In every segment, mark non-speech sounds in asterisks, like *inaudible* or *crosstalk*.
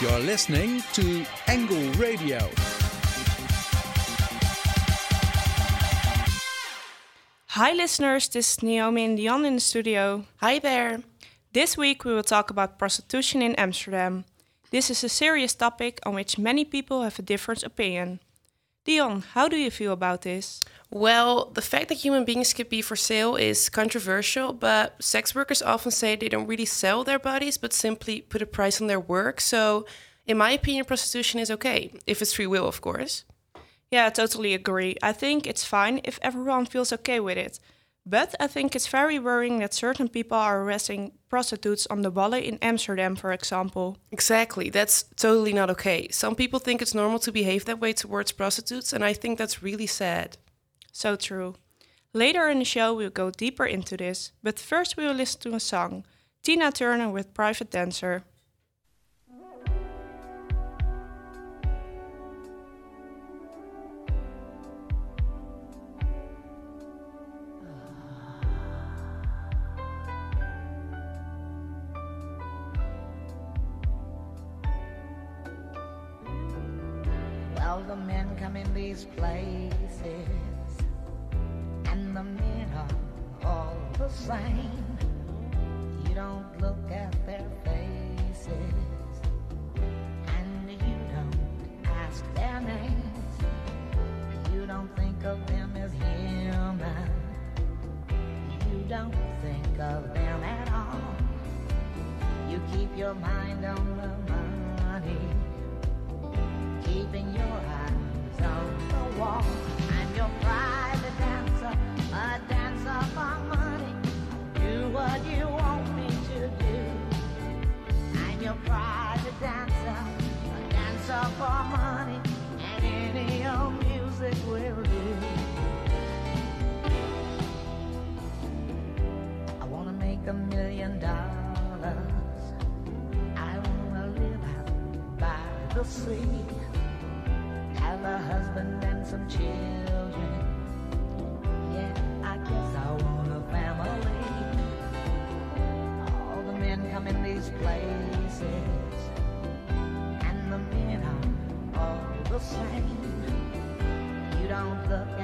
You're listening to Angle Radio. Hi, listeners. This is Naomi and Dion in the studio. Hi there. This week we will talk about prostitution in Amsterdam. This is a serious topic on which many people have a different opinion. Dion, how do you feel about this? Well, the fact that human beings could be for sale is controversial, but sex workers often say they don't really sell their bodies, but simply put a price on their work. So, in my opinion, prostitution is okay, if it's free will, of course. Yeah, I totally agree. I think it's fine if everyone feels okay with it. But I think it's very worrying that certain people are arresting prostitutes on the Wallen in Amsterdam, for example. Exactly. That's totally not okay. Some people think it's normal to behave that way towards prostitutes, and I think that's really sad. So true. Later in the show, we'll go deeper into this, but first we will listen to a song Tina Turner with Private Dancer. Come in your private dancer, a dancer for money. Do what you want me to do. I'm your private dancer, a dancer for money, and any old music will do. I wanna make a million dollars. I wanna live out by the sea have a husband and some children. Places, and the men are all the same. You don't look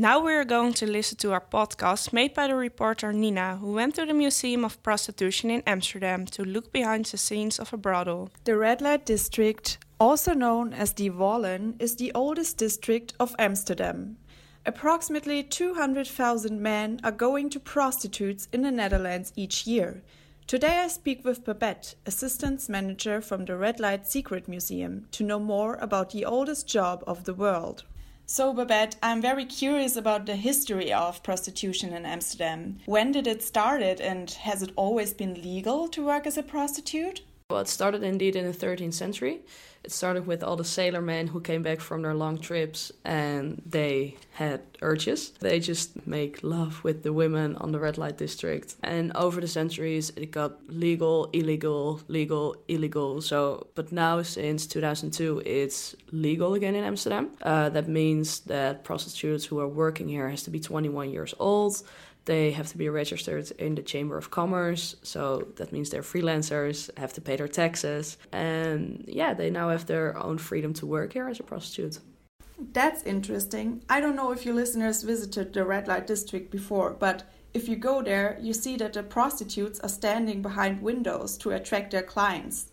Now we're going to listen to our podcast made by the reporter Nina, who went to the Museum of Prostitution in Amsterdam to look behind the scenes of a brothel. The red light district, also known as the Wallen, is the oldest district of Amsterdam. Approximately 200,000 men are going to prostitutes in the Netherlands each year. Today I speak with Babette, assistant manager from the Red Light Secret Museum, to know more about the oldest job of the world. So, Babette, I'm very curious about the history of prostitution in Amsterdam. When did it start and has it always been legal to work as a prostitute? Well, it started indeed in the 13th century. It started with all the sailormen who came back from their long trips and they had urges. They just make love with the women on the red light district. And over the centuries, it got legal, illegal, legal, illegal. So, but now since 2002, it's legal again in Amsterdam. Uh, that means that prostitutes who are working here has to be 21 years old they have to be registered in the Chamber of Commerce, so that means they're freelancers, have to pay their taxes, and yeah, they now have their own freedom to work here as a prostitute. That's interesting. I don't know if your listeners visited the red light district before, but if you go there, you see that the prostitutes are standing behind windows to attract their clients.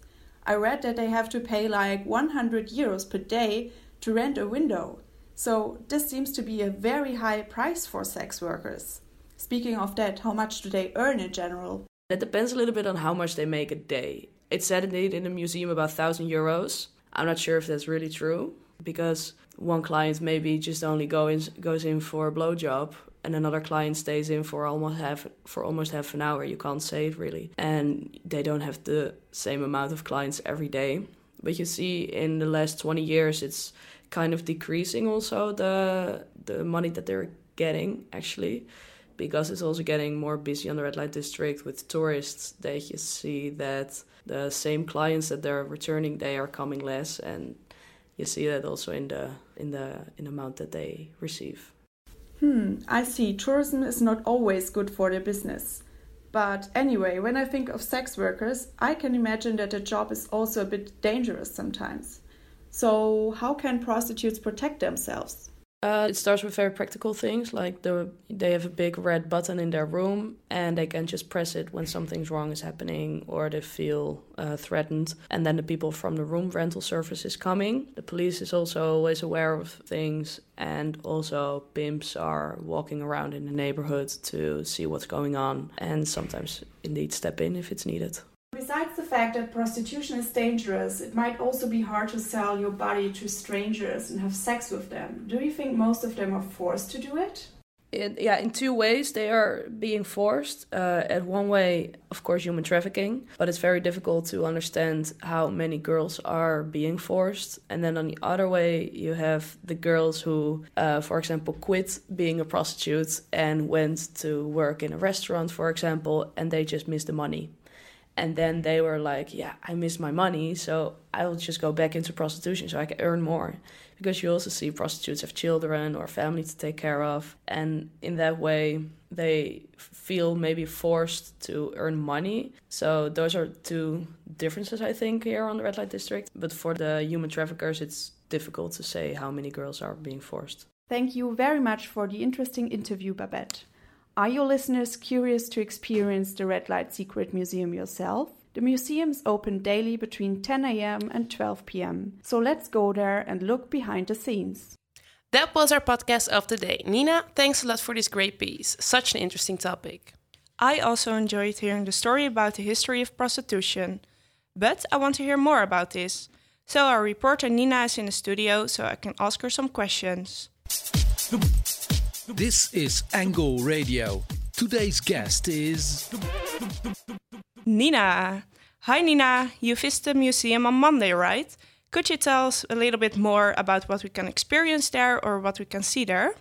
I read that they have to pay like 100 euros per day to rent a window. So, this seems to be a very high price for sex workers. Speaking of that, how much do they earn in general? That depends a little bit on how much they make a day. It said indeed in the museum about 1,000 euros. I'm not sure if that's really true because one client maybe just only go in, goes in for a blowjob and another client stays in for almost half for almost half an hour. You can't say it really, and they don't have the same amount of clients every day. But you see, in the last 20 years, it's kind of decreasing also the the money that they're getting actually because it's also getting more busy on the red light district with tourists you see that the same clients that they're returning they are coming less and you see that also in the in the in amount that they receive. Hmm i see. Tourism is not always good for their business. But anyway when i think of sex workers i can imagine that the job is also a bit dangerous sometimes. So how can prostitutes protect themselves uh, it starts with very practical things like the they have a big red button in their room and they can just press it when something's wrong is happening or they feel uh, threatened. And then the people from the room rental service is coming. The police is also always aware of things, and also pimps are walking around in the neighborhood to see what's going on and sometimes indeed step in if it's needed. Besides the fact that prostitution is dangerous, it might also be hard to sell your body to strangers and have sex with them. Do you think most of them are forced to do it? Yeah, in two ways they are being forced. Uh, at one way, of course, human trafficking, but it's very difficult to understand how many girls are being forced. And then on the other way, you have the girls who, uh, for example, quit being a prostitute and went to work in a restaurant, for example, and they just miss the money and then they were like yeah i miss my money so i'll just go back into prostitution so i can earn more. Because you also see prostitutes have children or family to take care of. And in that way they feel maybe forced to earn money. So those are two differences i think here on the red light district. But for the human traffickers it's difficult to say how many girls are being forced. Thank you very much for the interesting interview babette are your listeners curious to experience the Red Light Secret Museum yourself? The museum is open daily between 10 a.m. and 12 p.m. So let's go there and look behind the scenes. That was our podcast of the day. Nina, thanks a lot for this great piece. Such an interesting topic. I also enjoyed hearing the story about the history of prostitution. But I want to hear more about this. So our reporter Nina is in the studio so I can ask her some questions. This is Angle Radio. Today's guest is. Nina. Hi, Nina. You visited the museum on Monday, right? Could you tell us a little bit more about what we can experience there or what we can see there?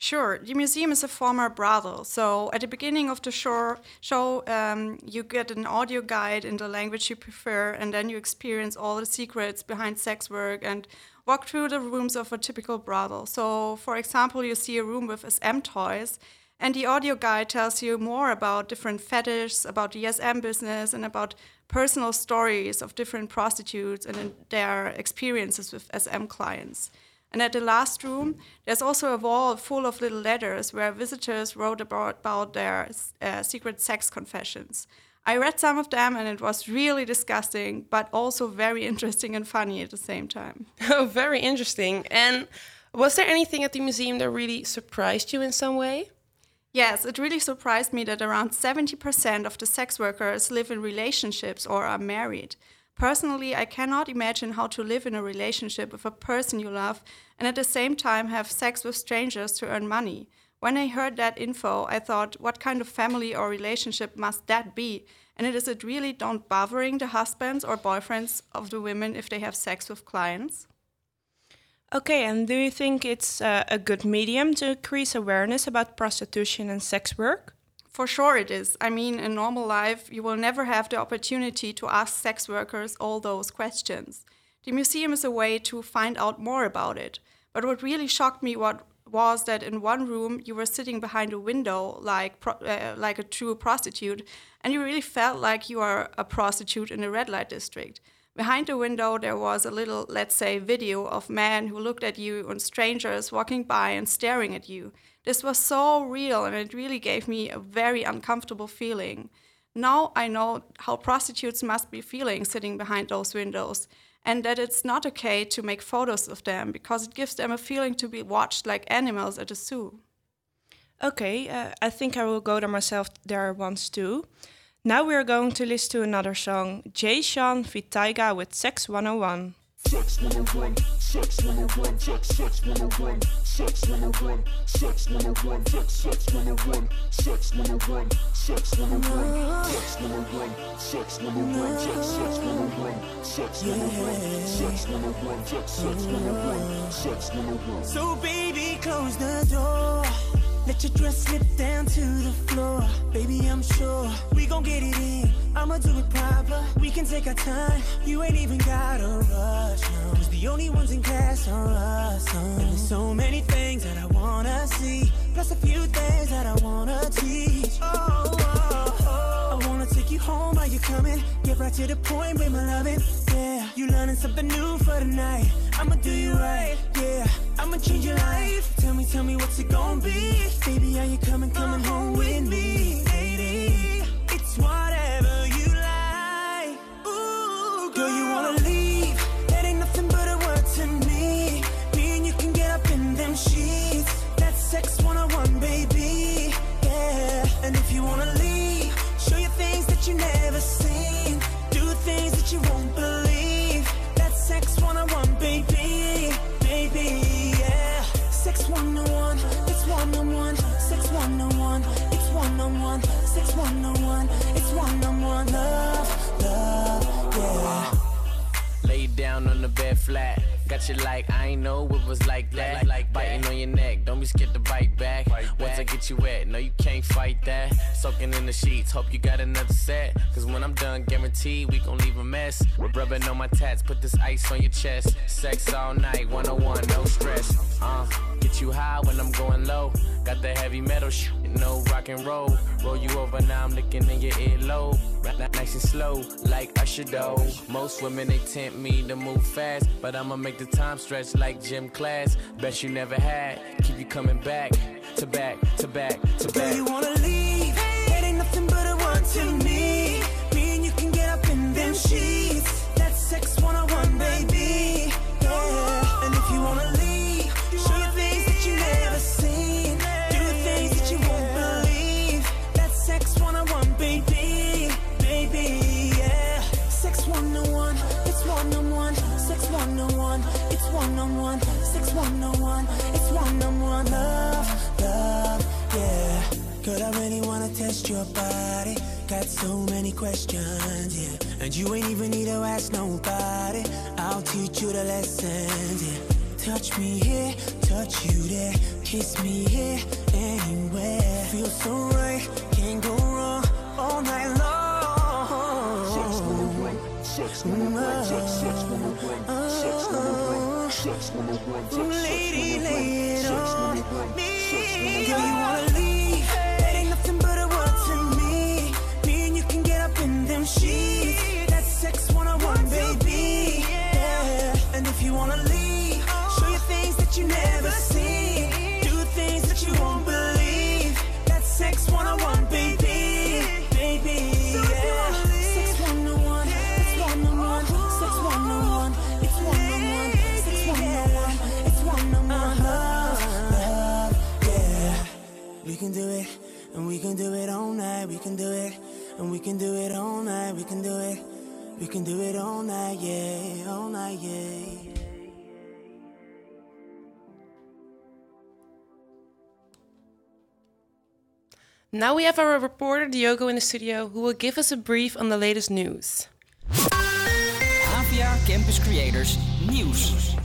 Sure. The museum is a former brothel. So at the beginning of the show, show um, you get an audio guide in the language you prefer, and then you experience all the secrets behind sex work and walk through the rooms of a typical brothel. So, for example, you see a room with SM toys, and the audio guide tells you more about different fetishes, about the SM business, and about personal stories of different prostitutes and their experiences with SM clients. And at the last room, there's also a wall full of little letters where visitors wrote about, about their uh, secret sex confessions. I read some of them and it was really disgusting, but also very interesting and funny at the same time. *laughs* Oh, very interesting. And was there anything at the museum that really surprised you in some way? Yes, it really surprised me that around 70% of the sex workers live in relationships or are married. Personally, I cannot imagine how to live in a relationship with a person you love and at the same time have sex with strangers to earn money. When I heard that info, I thought, what kind of family or relationship must that be? And is it really don't bothering the husbands or boyfriends of the women if they have sex with clients? Okay, and do you think it's uh, a good medium to increase awareness about prostitution and sex work? For sure, it is. I mean, in normal life, you will never have the opportunity to ask sex workers all those questions. The museum is a way to find out more about it. But what really shocked me what was that in one room you were sitting behind a window like uh, like a true prostitute and you really felt like you are a prostitute in a red light district behind the window there was a little let's say video of men who looked at you and strangers walking by and staring at you this was so real and it really gave me a very uncomfortable feeling now i know how prostitutes must be feeling sitting behind those windows and that it's not okay to make photos of them because it gives them a feeling to be watched like animals at a zoo. Okay, uh, I think I will go there myself there once too. Now we are going to listen to another song, Jay Sean feat Tyga with Sex 101. Sex 101, sex 101, sex, sex 101, sex 101, sex 101, sex, sex 101, sex 101, sex 101, sex 101, sex 101, sex, sex 101, sex 101, sex 101, sex, sex 101, sex 101. So baby, close the door. Let your dress slip down to the floor. Baby, I'm sure we gon' get it in. I'ma do it proper. We can take our time. You ain't even gotta rush. No. Cause the only ones in class are us. No. And there's so many things that I wanna see. Plus a few things that I wanna teach. Oh, oh, oh. I wanna take you home while you're coming. Get right to the point with my loving. Yeah, you learning something new for the night. I'ma do you right. Yeah, I'ma change your life. Tell me, tell me what's it gonna be? Baby, are you coming, coming uh-huh. home with me? Lady, it's whatever you like. Ooh, girl, you wanna leave? Down on the bed flat Got you like, I ain't know it was like that. Like, Biting on your neck, don't be scared to bite back. Once I get you wet, no, you can't fight that. Soaking in the sheets, hope you got another set. Cause when I'm done, guaranteed we gon' leave a mess. Rubbing on my tats, put this ice on your chest. Sex all night, 101, no stress. Uh, get you high when I'm going low. Got the heavy metal shit, no rock and roll. Roll you over, now I'm looking in your earlobe. Nice and slow, like Usher though. Most women, they tempt me to move fast. But I'ma make the time stretch like gym class. Bet you never had. Keep you coming back, to back, to back, to back. Girl, you wanna leave? That ain't nothing but a one to me. Me and you can get up in them sheets. That's sex 101, baby. Yeah. And if you wanna leave, one on one, six one on one, it's one on one, love, love, yeah. Girl, I really wanna test your body. Got so many questions, yeah. And you ain't even need to ask nobody. I'll teach you the lessons, yeah. Touch me here, touch you there, kiss me here, anywhere. Feel so right, can't go wrong all night long. Sex, sex, sex, sex, sex, sex, sex, Sex when I want sex, leave? That can do it, and we can do it all night. We can do it, and we can do it all night. We can do it, we can do it all night, yeah, all night, yeah. Now we have our reporter Diogo in the studio who will give us a brief on the latest news. Avia Campus Creators News.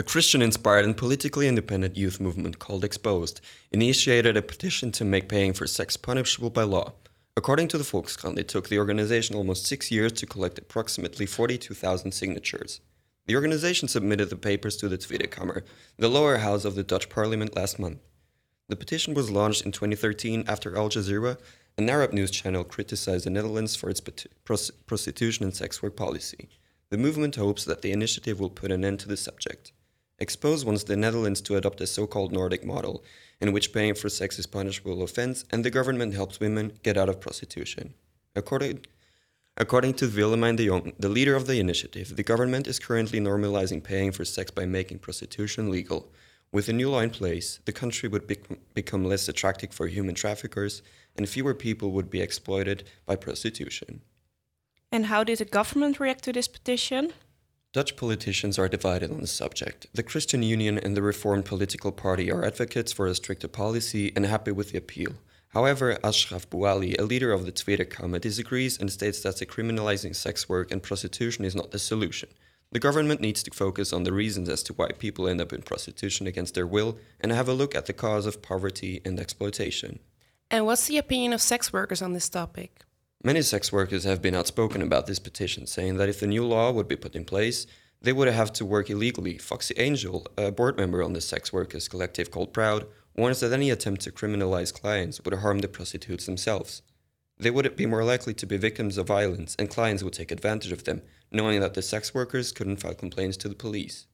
A Christian inspired and politically independent youth movement called Exposed initiated a petition to make paying for sex punishable by law. According to the Volkskrant, it took the organization almost six years to collect approximately 42,000 signatures. The organization submitted the papers to the Tweede Kamer, the lower house of the Dutch parliament, last month. The petition was launched in 2013 after Al Jazeera, an Arab news channel, criticized the Netherlands for its pros- prostitution and sex work policy. The movement hopes that the initiative will put an end to the subject. Exxpose wants the Netherlands to adopt a so called Nordic model, in which paying for sex is punishable offense and the government helps women get out of prostitution. According, according to Willemijn de Jong, the leader of the initiative, the government is currently normalizing paying for sex by making prostitution legal. With a new law in place, the country would bec- become less attractive for human traffickers and fewer people would be exploited by prostitution. And how did the government react to this petition? Dutch politicians are divided on the subject. The Christian Union and the Reformed Political Party are advocates for a stricter policy and happy with the appeal. However, Achraf Bouali, a leader of the Tweede Kamer, disagrees and states that criminalizing sex work and prostitution is not the solution. The government needs to focus on the reasons as to why people end up in prostitution against their will and have a look at the cause of poverty and exploitation. And what's the opinion of sex workers on this topic? Many sex workers have been outspoken about this petition, saying that if the new law would be put in place, they would have to work illegally. Foxxy Angel, a board member on the sex workers collective called Proud, warns that any attempt to criminalize clients would harm the prostitutes themselves. They would be more likely to be victims of violence, and clients would take advantage of them, knowing that the sex workers couldn't file complaints to the police.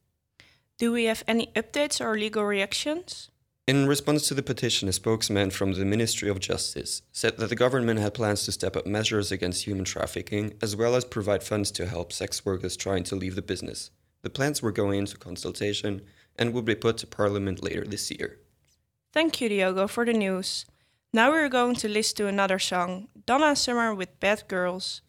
Do we have any updates or legal reactions? In response to the petition, a spokesman from the Ministry of Justice said that the government had plans to step up measures against human trafficking, as well as provide funds to help sex workers trying to leave the business. The plans were going into consultation and will be put to Parliament later this year. Thank you, Diogo, for the news. Now we're going to listen to another song, Donna Summer with Bad Girls.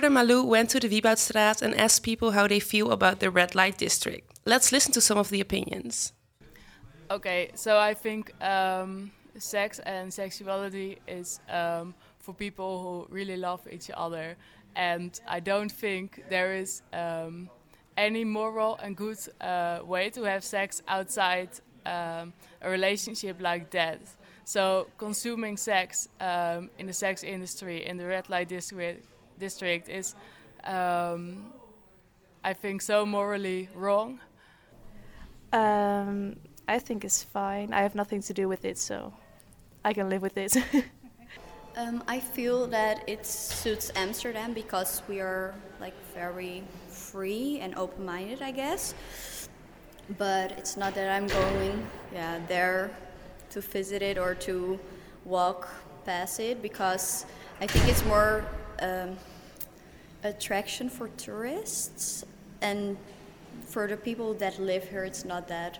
Reporter Malou went to the Wieboudstraat and asked people how they feel about the red light district. Let's listen to some of the opinions. Okay, so I think um, sex and sexuality is um, for people who really love each other, and I don't think there is um, any moral and good uh, way to have sex outside um, a relationship like that. So consuming sex um, in the sex industry in the red light district district is, um, I think, so morally wrong. Um, I think it's fine. I have nothing to do with it, so I can live with it. *laughs* Um, I feel that it suits Amsterdam because we are like very free and open-minded, I guess. But it's not that I'm going, yeah, there to visit it or to walk past it because I think it's more um, attraction for tourists and for the people that live here. It's not that.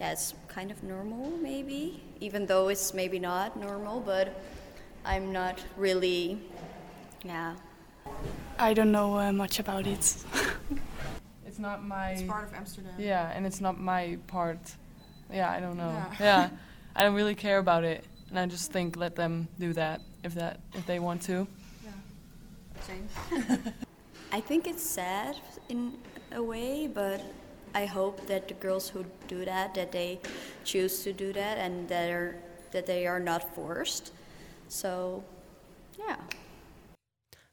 Yeah, it's kind of normal, maybe, even though it's maybe not normal, but I'm not really, yeah. I don't know uh, much about it. *laughs* It's not my. It's part of Amsterdam. Yeah, and it's not my part. Yeah, I don't know. Yeah. Yeah, *laughs* I don't really care about it, and I just think let them do that if that if they want to. Same. *laughs* I think it's sad in a way, but I hope that the girls who do that, that they choose to do that, and that are that they are not forced. So, yeah.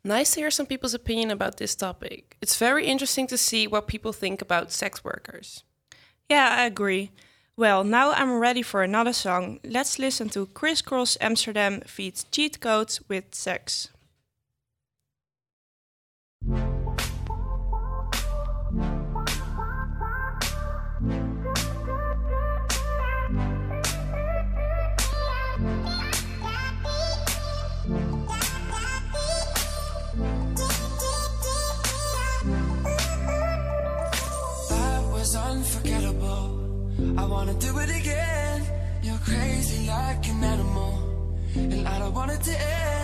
Nice to hear some people's opinion about this topic. It's very interesting to see what people think about sex workers. Yeah, I agree. Well, now I'm ready for another song. Let's listen to Kris Kross Amsterdam feats Cheat Codes with Sex. Wanna do it again. You're crazy like an animal, and I don't want it to end.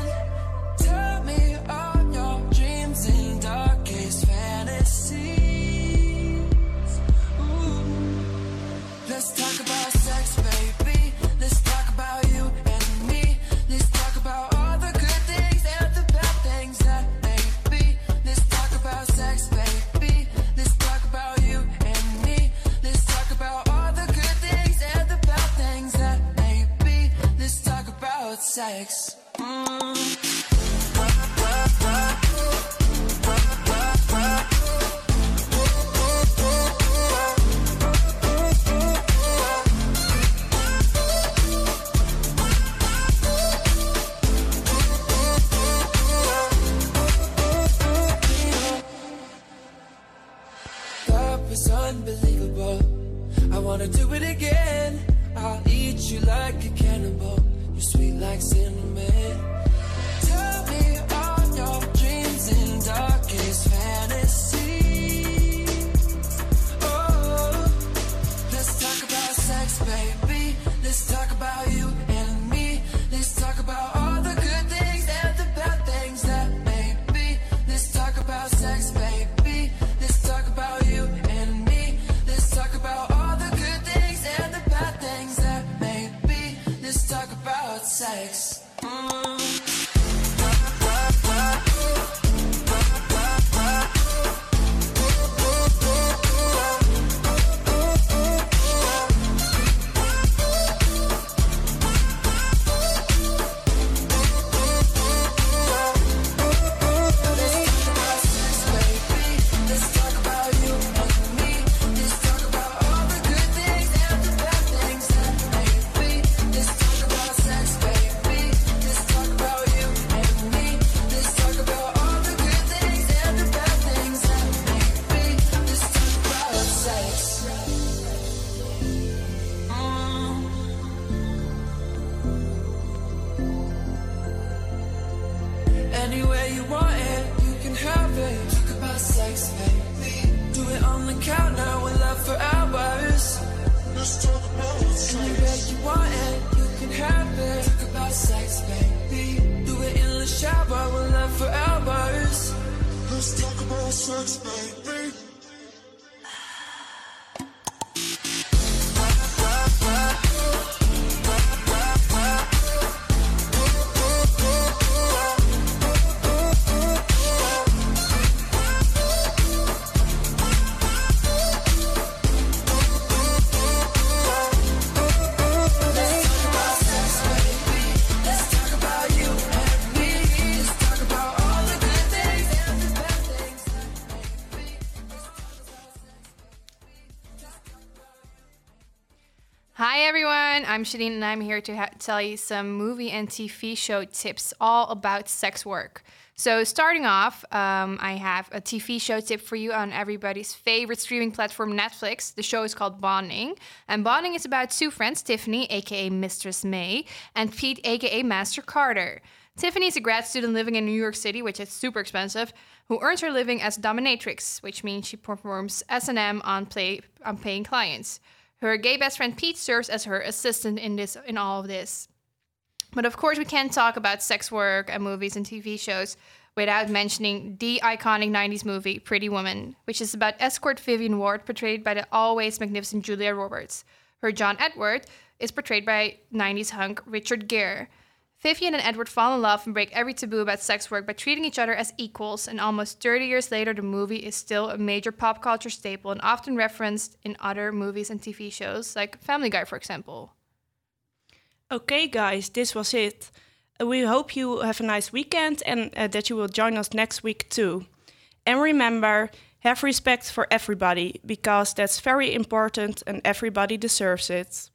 talk about sex, baby. Everyone, and I'm here to ha- tell you some movie and TV show tips all about sex work. So, starting off, um, I have a TV show tip for you on everybody's favorite streaming platform, Netflix. The show is called Bonding. And Bonding is about two friends, Tiffany, aka Mistress May, and Pete, aka Master Carter. Tiffany is a grad student living in New York City, which is super expensive, who earns her living as dominatrix, which means she performs S&M on, play, on paying clients. Her gay best friend Pete serves as her assistant in this in all of this. But of course, we can't talk about sex work and movies and TV shows without mentioning the iconic 90s movie Pretty Woman, which is about escort Vivian Ward, portrayed by the always magnificent Julia Roberts. Her John Edward is portrayed by 90s hunk Richard Gere. Vivian and Edward fall in love and break every taboo about sex work by treating each other as equals, and almost 30 years later, the movie is still a major pop culture staple and often referenced in other movies and TV shows, like Family Guy, for example. Okay, guys, this was it. Uh, We hope you have a nice weekend and uh, that you will join us next week too. And remember, have respect for everybody because that's very important and everybody deserves it.